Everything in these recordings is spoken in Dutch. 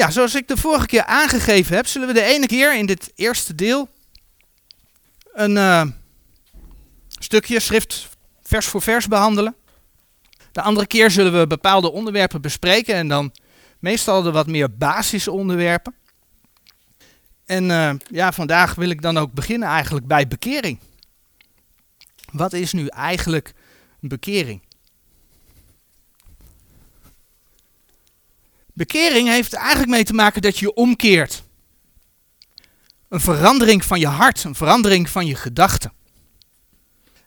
Ja, zoals ik de vorige keer aangegeven heb, zullen we de ene keer in dit eerste deel een uh, stukje schrift vers voor vers behandelen. De andere keer zullen we bepaalde onderwerpen bespreken en dan meestal de wat meer basisonderwerpen. En uh, ja, vandaag wil ik dan ook beginnen eigenlijk bij bekering. Wat is nu eigenlijk bekering? Bekering heeft eigenlijk mee te maken dat je je omkeert. Een verandering van je hart, een verandering van je gedachten.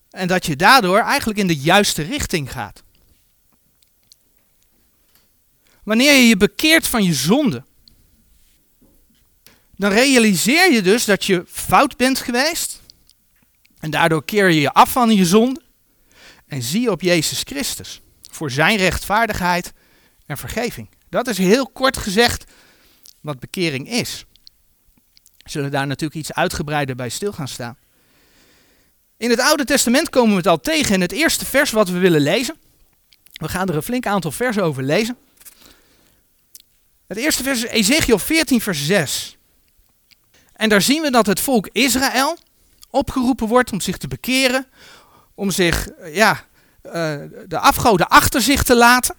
En dat je daardoor eigenlijk in de juiste richting gaat. Wanneer je je bekeert van je zonde, dan realiseer je dus dat je fout bent geweest. En daardoor keer je je af van je zonde. En zie op Jezus Christus voor zijn rechtvaardigheid en vergeving. Dat is heel kort gezegd wat bekering is. We zullen daar natuurlijk iets uitgebreider bij stil gaan staan. In het Oude Testament komen we het al tegen in het eerste vers wat we willen lezen. We gaan er een flink aantal versen over lezen. Het eerste vers is Ezekiel 14, vers 6. En daar zien we dat het volk Israël opgeroepen wordt om zich te bekeren, om zich, ja, uh, de afgoden achter zich te laten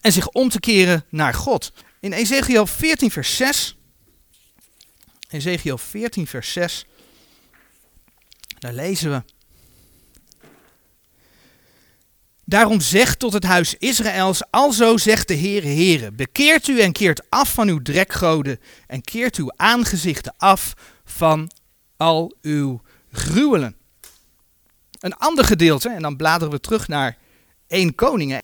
en zich om te keren naar God. In Ezekiel 14, vers 6. Ezekiel 14, vers 6. Daar lezen we. Daarom zegt tot het huis Israëls, alzo zegt de Heere Heere, bekeert u en keert af van uw drekgoden en keert uw aangezichten af van al uw gruwelen. Een ander gedeelte, en dan bladeren we terug naar 1 Koningen.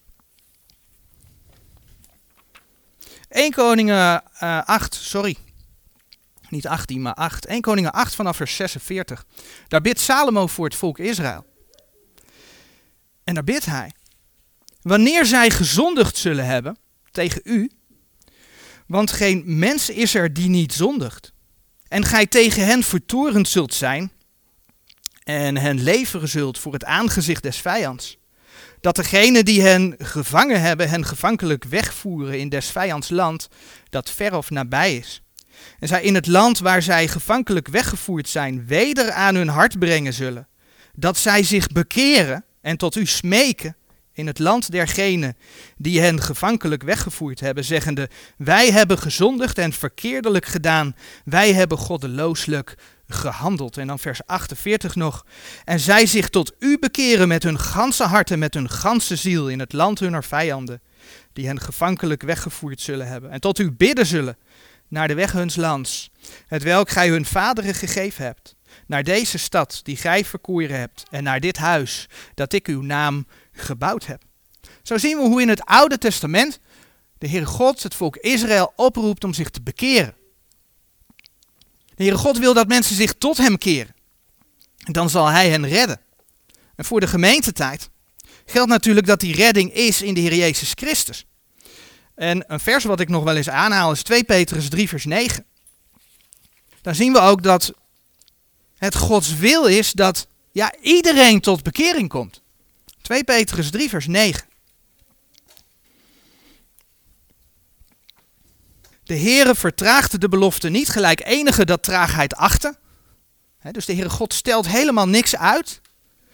1 Koningen uh, 8, sorry. Niet 18, maar 8. 1 Koningen 8 vanaf vers 46. Daar bidt Salomo voor het volk Israël. En daar bidt hij. Wanneer zij gezondigd zullen hebben tegen u, want geen mens is er die niet zondigt, en gij tegen hen vertoerend zult zijn, en hen leveren zult voor het aangezicht des vijands, dat degenen die hen gevangen hebben, hen gevankelijk wegvoeren in des vijands land, dat ver of nabij is. En zij in het land waar zij gevankelijk weggevoerd zijn, weder aan hun hart brengen zullen, dat zij zich bekeren en tot u smeken in het land dergenen die hen gevankelijk weggevoerd hebben, zeggende, wij hebben gezondigd en verkeerdelijk gedaan, wij hebben goddelooslijk gehandeld. En dan vers 48 nog, en zij zich tot u bekeren met hun ganse hart en met hun ganse ziel in het land hunner vijanden, die hen gevankelijk weggevoerd zullen hebben, en tot u bidden zullen naar de weg huns lands, het welk gij hun vaderen gegeven hebt, naar deze stad die gij verkoeren hebt, en naar dit huis dat ik uw naam gebouwd heb. Zo zien we hoe in het Oude Testament de Heere God het volk Israël oproept om zich te bekeren. De Heere God wil dat mensen zich tot Hem keren. En dan zal Hij hen redden. En voor de gemeentetijd geldt natuurlijk dat die redding is in de Heer Jezus Christus. En een vers wat ik nog wel eens aanhaal is 2 Petrus 3 vers 9. Dan zien we ook dat het Gods wil is dat ja, iedereen tot bekering komt. 2 Petrus 3, vers 9. De Heere vertraagt de belofte niet, gelijk enige dat traagheid achter. dus de Heere God stelt helemaal niks uit.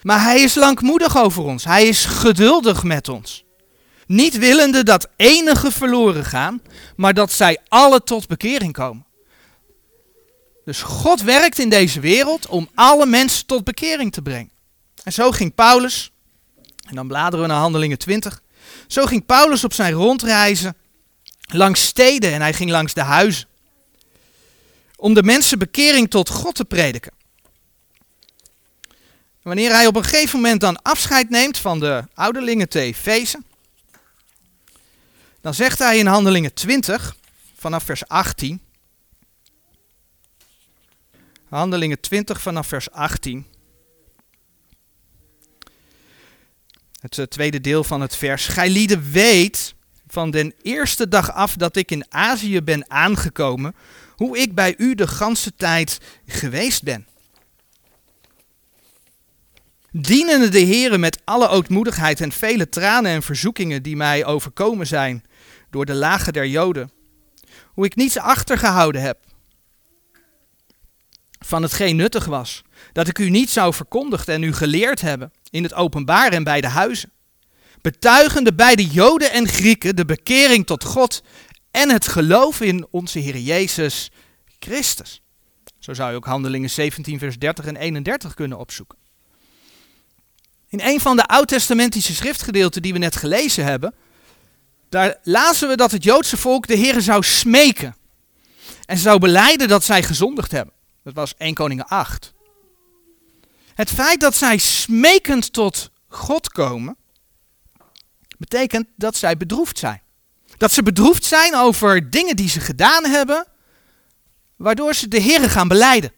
Maar hij is langmoedig over ons. Hij is geduldig met ons. Niet willende dat enige verloren gaan, maar dat zij alle tot bekering komen. Dus God werkt in deze wereld om alle mensen tot bekering te brengen. En zo ging Paulus en dan bladeren we naar Handelingen 20. Zo ging Paulus op zijn rondreizen langs steden en hij ging langs de huizen. Om de mensen bekering tot God te prediken. Wanneer hij op een gegeven moment dan afscheid neemt van de ouderlingen te Efeze, dan zegt hij in Handelingen 20, vanaf vers 18. Handelingen 20 vanaf vers 18. Het eh, tweede deel van het vers. Gij weet van den eerste dag af dat ik in Azië ben aangekomen, hoe ik bij u de ganse tijd geweest ben. Dienende de Heeren met alle ootmoedigheid en vele tranen en verzoekingen die mij overkomen zijn door de lagen der Joden. hoe ik niets achtergehouden heb van hetgeen nuttig was, dat ik u niet zou verkondigd en u geleerd hebben in het openbaar en bij de huizen, betuigende bij de Joden en Grieken de bekering tot God en het geloof in onze Heer Jezus Christus. Zo zou je ook Handelingen 17, vers 30 en 31 kunnen opzoeken. In een van de oud-testamentische schriftgedeelten die we net gelezen hebben, daar lazen we dat het Joodse volk de Heer zou smeken. En zou beleiden dat zij gezondigd hebben. Dat was 1 Koningen 8. Het feit dat zij smekend tot God komen, betekent dat zij bedroefd zijn. Dat ze bedroefd zijn over dingen die ze gedaan hebben, waardoor ze de Heer gaan beleiden.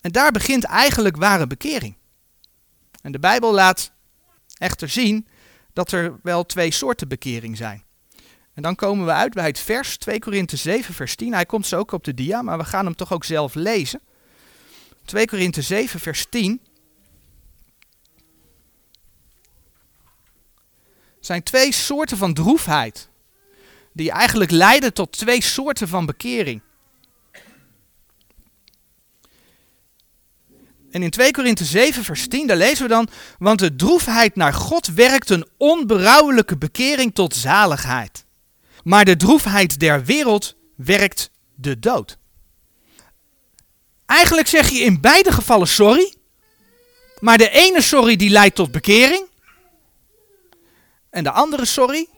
En daar begint eigenlijk ware bekering. En de Bijbel laat echter zien dat er wel twee soorten bekering zijn. En dan komen we uit bij het vers 2 Korinthe 7 vers 10. Hij komt zo ook op de dia, maar we gaan hem toch ook zelf lezen. 2 Korinthe 7 vers 10. Zijn twee soorten van droefheid. Die eigenlijk leiden tot twee soorten van bekering. En in 2 Korinthe 7, vers 10, daar lezen we dan: Want de droefheid naar God werkt een onberouwelijke bekering tot zaligheid. Maar de droefheid der wereld werkt de dood. Eigenlijk zeg je in beide gevallen sorry. Maar de ene sorry die leidt tot bekering. En de andere sorry,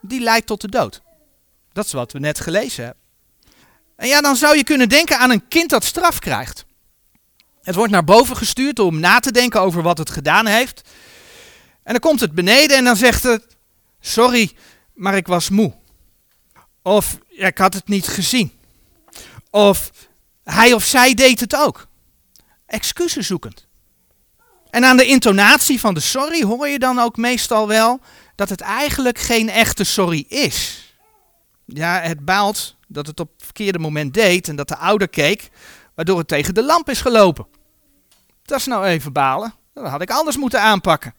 die leidt tot de dood. Dat is wat we net gelezen hebben. En ja, dan zou je kunnen denken aan een kind dat straf krijgt. Het wordt naar boven gestuurd om na te denken over wat het gedaan heeft. En dan komt het beneden en dan zegt het: Sorry, maar ik was moe. Of ik had het niet gezien. Of hij of zij deed het ook. Excuses zoekend. En aan de intonatie van de sorry hoor je dan ook meestal wel dat het eigenlijk geen echte sorry is. Ja, het baalt dat het op het verkeerde moment deed en dat de ouder keek, waardoor het tegen de lamp is gelopen. Dat is nou even balen. Dat had ik anders moeten aanpakken.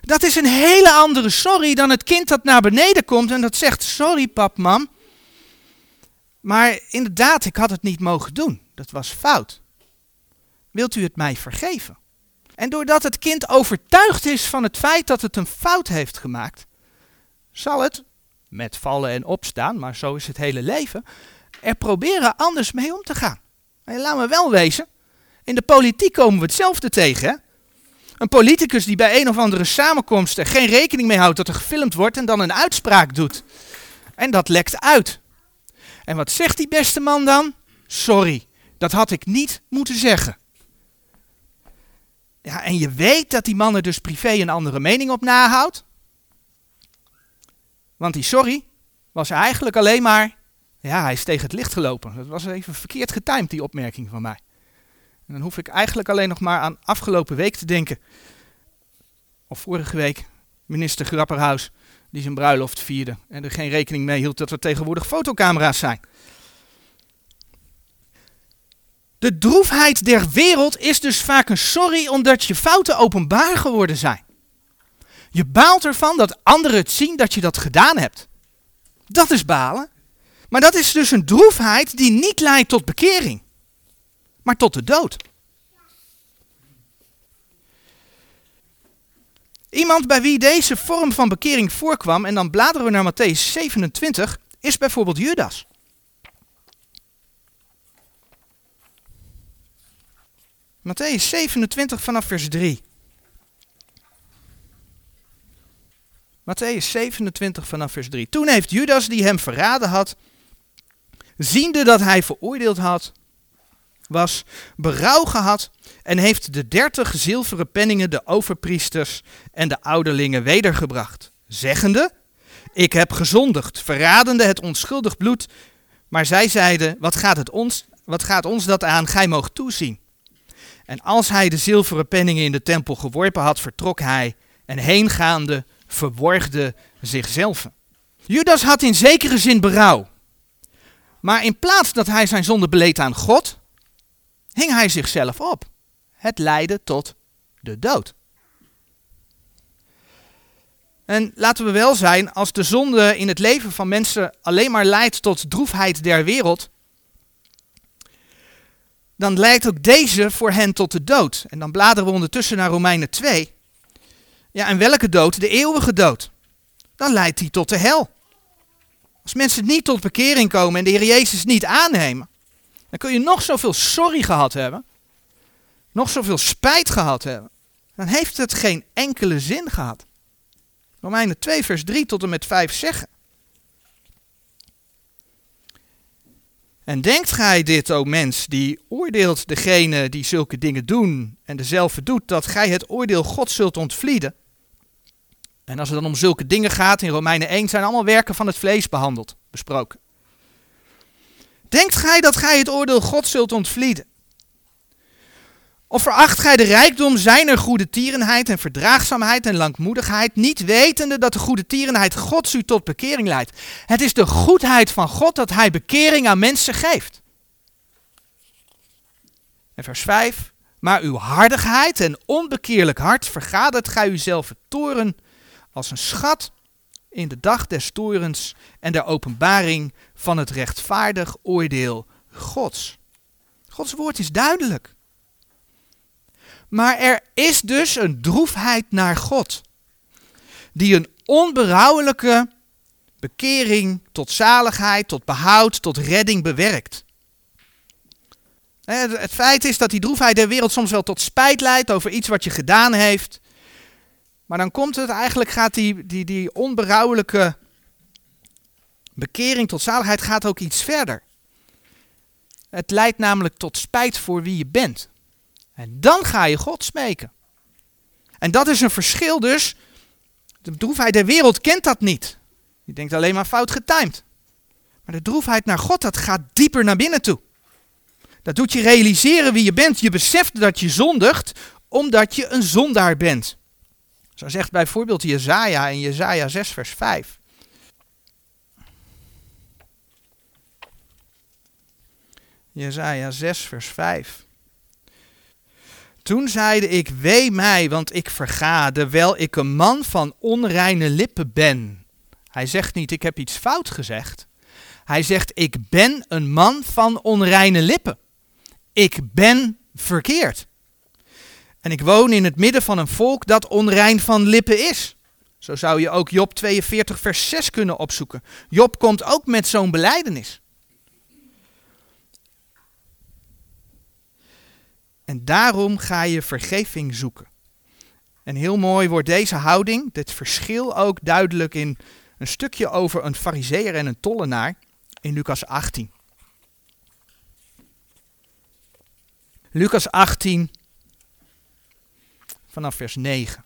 Dat is een hele andere sorry dan het kind dat naar beneden komt en dat zegt: Sorry, pap, mam. Maar inderdaad, ik had het niet mogen doen. Dat was fout. Wilt u het mij vergeven? En doordat het kind overtuigd is van het feit dat het een fout heeft gemaakt, zal het, met vallen en opstaan, maar zo is het hele leven, er proberen anders mee om te gaan. En laat me wel wezen, in de politiek komen we hetzelfde tegen. Een politicus die bij een of andere samenkomst er geen rekening mee houdt dat er gefilmd wordt en dan een uitspraak doet. En dat lekt uit. En wat zegt die beste man dan? Sorry, dat had ik niet moeten zeggen. Ja, en je weet dat die man er dus privé een andere mening op nahoudt. Want die sorry was eigenlijk alleen maar, ja, hij is tegen het licht gelopen. Dat was even verkeerd getimed, die opmerking van mij. En dan hoef ik eigenlijk alleen nog maar aan afgelopen week te denken. Of vorige week, minister Grapperhaus, die zijn bruiloft vierde en er geen rekening mee hield dat er tegenwoordig fotocamera's zijn. De droefheid der wereld is dus vaak een sorry omdat je fouten openbaar geworden zijn. Je baalt ervan dat anderen het zien dat je dat gedaan hebt. Dat is balen. Maar dat is dus een droefheid die niet leidt tot bekering, maar tot de dood. Iemand bij wie deze vorm van bekering voorkwam, en dan bladeren we naar Matthäus 27, is bijvoorbeeld Judas. Matthäus 27 vanaf vers 3. Matthäus 27 vanaf vers 3. Toen heeft Judas, die hem verraden had, ziende dat hij veroordeeld had, was, berouw gehad en heeft de dertig zilveren penningen de overpriesters en de ouderlingen wedergebracht, zeggende, ik heb gezondigd, verradende het onschuldig bloed. Maar zij zeiden, wat gaat, het ons, wat gaat ons dat aan, gij moogt toezien. En als hij de zilveren penningen in de tempel geworpen had, vertrok hij en heengaande verworgde zichzelf. Judas had in zekere zin berouw. Maar in plaats dat hij zijn zonde beleed aan God, hing hij zichzelf op. Het leidde tot de dood. En laten we wel zijn, als de zonde in het leven van mensen alleen maar leidt tot droefheid der wereld, dan leidt ook deze voor hen tot de dood. En dan bladeren we ondertussen naar Romeinen 2. Ja, en welke dood? De eeuwige dood. Dan leidt die tot de hel. Als mensen niet tot bekering komen en de Heer Jezus niet aannemen, dan kun je nog zoveel sorry gehad hebben, nog zoveel spijt gehad hebben, dan heeft het geen enkele zin gehad. Romeinen 2, vers 3 tot en met 5 zeggen. En denkt gij dit, o mens, die oordeelt degene die zulke dingen doen en dezelfde doet, dat gij het oordeel God zult ontvlieden? En als het dan om zulke dingen gaat, in Romeinen 1 zijn allemaal werken van het vlees behandeld, besproken. Denkt gij dat gij het oordeel God zult ontvlieden? Of veracht gij de rijkdom zijner goede tierenheid en verdraagzaamheid en langmoedigheid, niet wetende dat de goede tierenheid Gods u tot bekering leidt? Het is de goedheid van God dat hij bekering aan mensen geeft. En vers 5. Maar uw hardigheid en onbekeerlijk hart vergadert gij uzelf toren als een schat in de dag des torens en der openbaring van het rechtvaardig oordeel Gods. Gods woord is duidelijk. Maar er is dus een droefheid naar God, die een onberouwelijke bekering tot zaligheid, tot behoud, tot redding bewerkt. Het feit is dat die droefheid der wereld soms wel tot spijt leidt over iets wat je gedaan heeft. Maar dan komt het eigenlijk, gaat die, die, die onberouwelijke bekering tot zaligheid gaat ook iets verder. Het leidt namelijk tot spijt voor wie je bent. En dan ga je God smeken. En dat is een verschil dus. De droefheid der wereld kent dat niet. Die denkt alleen maar fout getimed. Maar de droefheid naar God, dat gaat dieper naar binnen toe. Dat doet je realiseren wie je bent. Je beseft dat je zondigt omdat je een zondaar bent. Zo zegt bijvoorbeeld Jezaja in Jezaja 6 vers 5. Jezaja 6 vers 5. Toen zeide ik, wee mij, want ik verga, terwijl ik een man van onreine lippen ben. Hij zegt niet, ik heb iets fout gezegd. Hij zegt, ik ben een man van onreine lippen. Ik ben verkeerd. En ik woon in het midden van een volk dat onrein van lippen is. Zo zou je ook Job 42, vers 6 kunnen opzoeken. Job komt ook met zo'n beleidenis. En daarom ga je vergeving zoeken. En heel mooi wordt deze houding, dit verschil ook duidelijk in een stukje over een fariseer en een tollenaar in Lucas 18. Lucas 18 vanaf vers 9.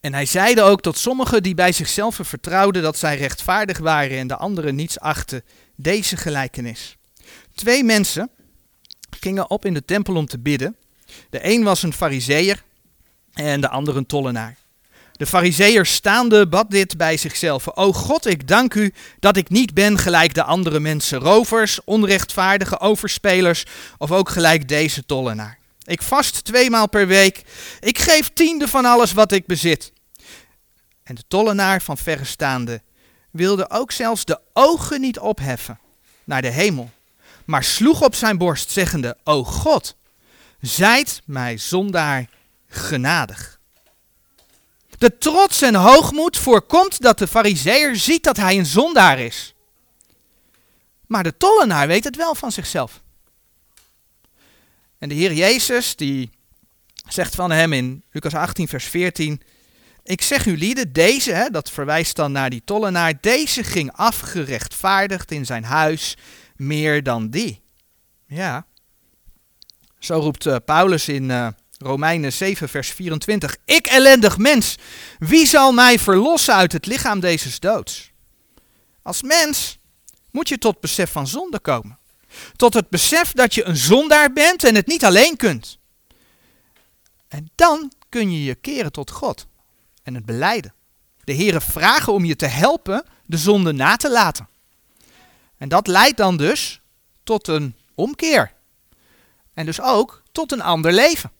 En hij zeide ook tot sommigen die bij zichzelf vertrouwden dat zij rechtvaardig waren en de anderen niets achten, deze gelijkenis. Twee mensen gingen op in de tempel om te bidden. De een was een fariseer en de ander een tollenaar. De fariseer staande bad dit bij zichzelf. O God, ik dank u dat ik niet ben gelijk de andere mensen, rovers, onrechtvaardige overspelers of ook gelijk deze tollenaar. Ik vast tweemaal per week. Ik geef tiende van alles wat ik bezit. En de tollenaar van verre staande wilde ook zelfs de ogen niet opheffen naar de hemel, maar sloeg op zijn borst, zeggende: O God, zijt mij zondaar genadig. De trots en hoogmoed voorkomt dat de fariseer ziet dat hij een zondaar is. Maar de tollenaar weet het wel van zichzelf. En de Heer Jezus, die zegt van hem in Lucas 18, vers 14: Ik zeg u lieden, deze, hè, dat verwijst dan naar die tollenaar, deze ging afgerechtvaardigd in zijn huis meer dan die. Ja. Zo roept uh, Paulus in uh, Romeinen 7, vers 24. Ik ellendig mens, wie zal mij verlossen uit het lichaam deze doods? Als mens moet je tot besef van zonde komen. Tot het besef dat je een zondaar bent en het niet alleen kunt. En dan kun je je keren tot God het beleiden. De Heere vragen om je te helpen de zonde na te laten. En dat leidt dan dus tot een omkeer. En dus ook tot een ander leven.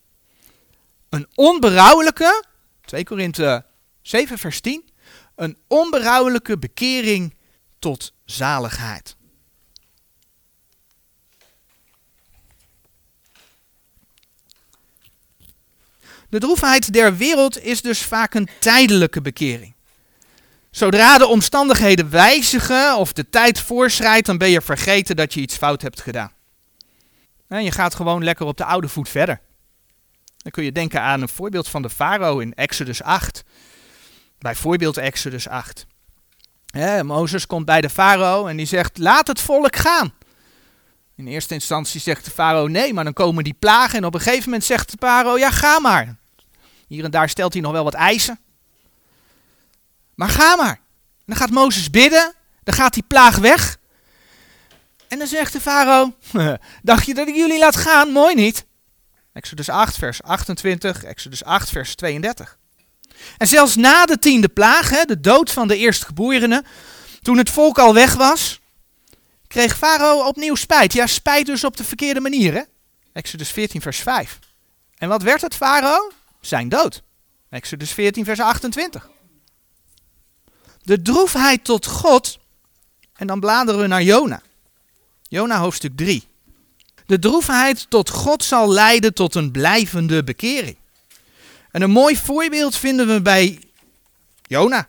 een onberouwelijke, 2 Korinthe 7 vers 10, een onberouwelijke bekering tot zaligheid. De droefheid der wereld is dus vaak een tijdelijke bekering. Zodra de omstandigheden wijzigen of de tijd voorschrijdt, dan ben je vergeten dat je iets fout hebt gedaan. En je gaat gewoon lekker op de oude voet verder. Dan kun je denken aan een voorbeeld van de farao in Exodus 8. Bijvoorbeeld Exodus 8. Mozes komt bij de farao en die zegt: Laat het volk gaan. In eerste instantie zegt de farao nee, maar dan komen die plagen en op een gegeven moment zegt de farao: Ja, ga maar. Hier en daar stelt hij nog wel wat eisen. Maar ga maar. Dan gaat Mozes bidden, dan gaat die plaag weg. En dan zegt de farao: Dacht je dat ik jullie laat gaan? Mooi niet. Exodus 8, vers 28, Exodus 8, vers 32. En zelfs na de tiende plaag, hè, de dood van de eerstgeborenen, toen het volk al weg was, kreeg Farao opnieuw spijt. Ja, spijt dus op de verkeerde manier. Hè? Exodus 14, vers 5. En wat werd het Farao? Zijn dood. Exodus 14, vers 28. De droefheid tot God. En dan bladeren we naar Jona. Jona hoofdstuk 3. De droefheid tot God zal leiden tot een blijvende bekering. En een mooi voorbeeld vinden we bij Jona.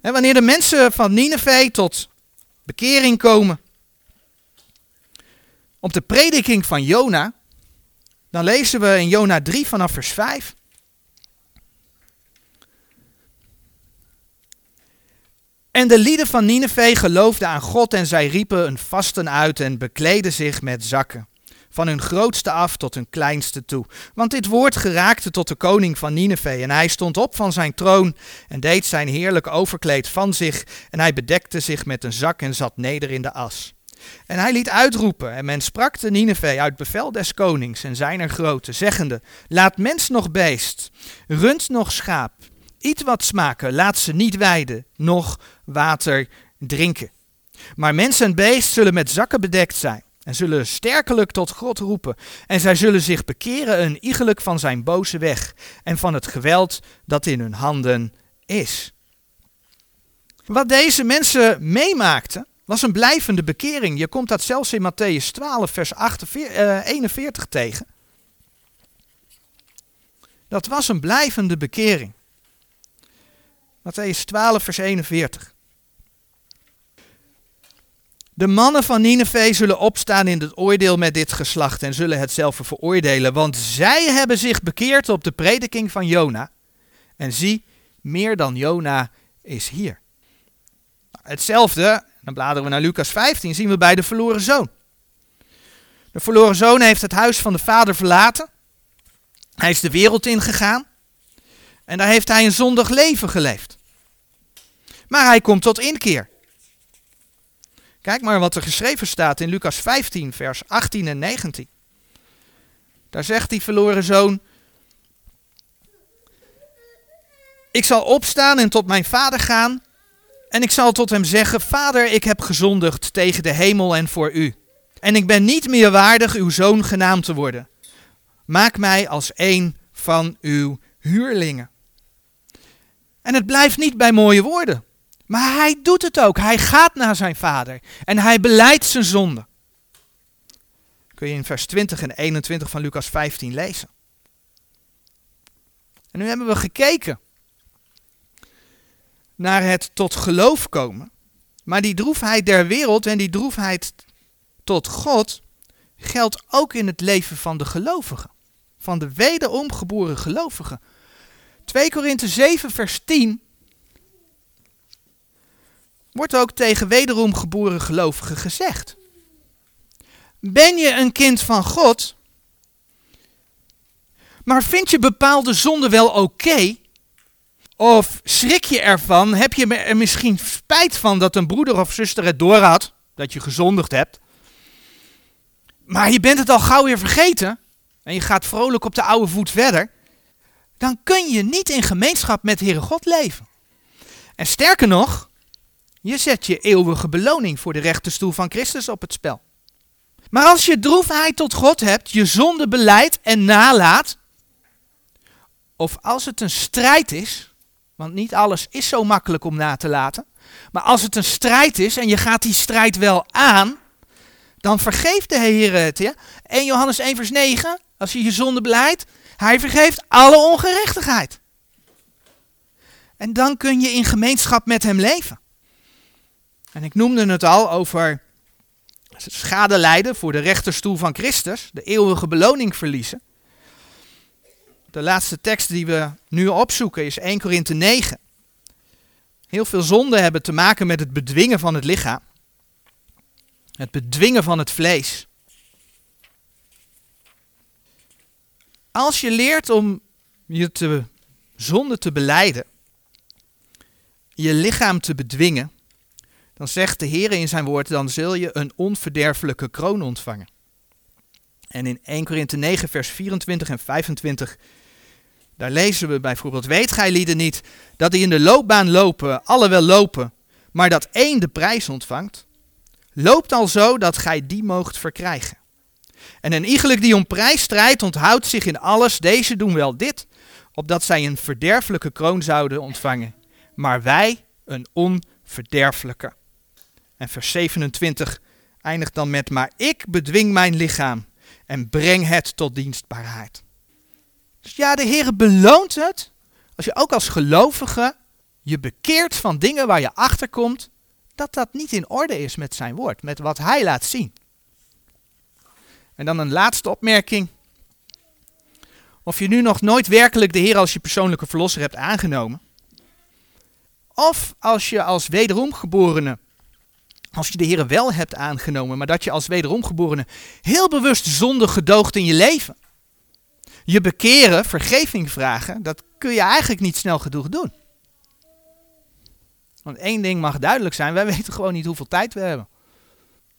En wanneer de mensen van Nineveh tot bekering komen, op de prediking van Jona, dan lezen we in Jona 3 vanaf vers 5. En de lieden van Nineveh geloofden aan God en zij riepen een vasten uit en bekleden zich met zakken. Van hun grootste af tot hun kleinste toe. Want dit woord geraakte tot de koning van Nineveh. En hij stond op van zijn troon en deed zijn heerlijk overkleed van zich. En hij bedekte zich met een zak en zat neder in de as. En hij liet uitroepen, en men sprak te Nineveh uit bevel des konings en zijner grote, zeggende, laat mens nog beest, rund nog schaap, iets wat smaken, laat ze niet weiden, nog water drinken. Maar mens en beest zullen met zakken bedekt zijn en zullen sterkelijk tot God roepen. En zij zullen zich bekeren een iegelijk van zijn boze weg en van het geweld dat in hun handen is. Wat deze mensen meemaakten, was een blijvende bekering. Je komt dat zelfs in Matthäus 12, vers 48, uh, 41 tegen. Dat was een blijvende bekering. Matthäus 12, vers 41. De mannen van Nineveh zullen opstaan in het oordeel met dit geslacht en zullen het zelf veroordelen, want zij hebben zich bekeerd op de prediking van Jona. En zie, meer dan Jona is hier. Hetzelfde, dan bladeren we naar Lucas 15, zien we bij de verloren zoon. De verloren zoon heeft het huis van de vader verlaten. Hij is de wereld ingegaan. En daar heeft hij een zondig leven geleefd. Maar hij komt tot inkeer. Kijk maar wat er geschreven staat in Lucas 15, vers 18 en 19. Daar zegt die verloren zoon: Ik zal opstaan en tot mijn vader gaan. En ik zal tot hem zeggen: Vader, ik heb gezondigd tegen de hemel en voor u. En ik ben niet meer waardig uw zoon genaamd te worden. Maak mij als een van uw huurlingen. En het blijft niet bij mooie woorden. Maar hij doet het ook. Hij gaat naar zijn vader en hij beleidt zijn zonde. Kun je in vers 20 en 21 van Lucas 15 lezen. En nu hebben we gekeken naar het tot geloof komen. Maar die droefheid der wereld en die droefheid tot God geldt ook in het leven van de gelovigen. Van de wederomgeboren gelovigen. 2 Korinthe 7 vers 10 wordt ook tegen wederom geboren gelovigen gezegd. Ben je een kind van God, maar vind je bepaalde zonden wel oké? Of schrik je ervan? Heb je er misschien spijt van dat een broeder of zuster het doorhad, dat je gezondigd hebt? Maar je bent het al gauw weer vergeten en je gaat vrolijk op de oude voet verder. Dan kun je niet in gemeenschap met Heere God leven. En sterker nog, je zet je eeuwige beloning voor de rechterstoel van Christus op het spel. Maar als je droefheid tot God hebt, je zonde beleidt en nalaat, of als het een strijd is, want niet alles is zo makkelijk om na te laten, maar als het een strijd is en je gaat die strijd wel aan, dan vergeeft de Heer het. Ja? 1 Johannes 1 vers 9, als je je zonde beleidt, hij vergeeft alle ongerechtigheid. En dan kun je in gemeenschap met hem leven. En ik noemde het al over schade lijden voor de rechterstoel van Christus, de eeuwige beloning verliezen. De laatste tekst die we nu opzoeken is 1 Korinthe 9. Heel veel zonden hebben te maken met het bedwingen van het lichaam. Het bedwingen van het vlees. Als je leert om je te, zonde te beleiden, je lichaam te bedwingen, dan zegt de Heer in zijn woord, dan zul je een onverderfelijke kroon ontvangen. En in 1 Korinthe 9, vers 24 en 25, daar lezen we bijvoorbeeld, weet gij lieden niet, dat die in de loopbaan lopen, alle wel lopen, maar dat één de prijs ontvangt? Loopt al zo dat gij die moogt verkrijgen. En een iegelijk die om prijs strijdt, onthoudt zich in alles, deze doen wel dit, opdat zij een verderfelijke kroon zouden ontvangen, maar wij een onverderfelijke. En vers 27 eindigt dan met, maar ik bedwing mijn lichaam en breng het tot dienstbaarheid. Dus ja, de Heer beloont het als je ook als gelovige je bekeert van dingen waar je achter komt dat dat niet in orde is met zijn woord, met wat hij laat zien. En dan een laatste opmerking. Of je nu nog nooit werkelijk de Heer als je persoonlijke verlosser hebt aangenomen. Of als je als wederomgeborene, als je de Heer wel hebt aangenomen, maar dat je als wederomgeborene heel bewust zonde gedoogt in je leven. Je bekeren, vergeving vragen, dat kun je eigenlijk niet snel genoeg doen. Want één ding mag duidelijk zijn, wij weten gewoon niet hoeveel tijd we hebben.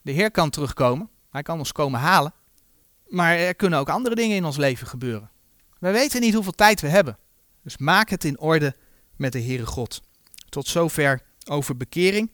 De Heer kan terugkomen, hij kan ons komen halen. Maar er kunnen ook andere dingen in ons leven gebeuren. Wij weten niet hoeveel tijd we hebben. Dus maak het in orde met de Heere God. Tot zover over bekering.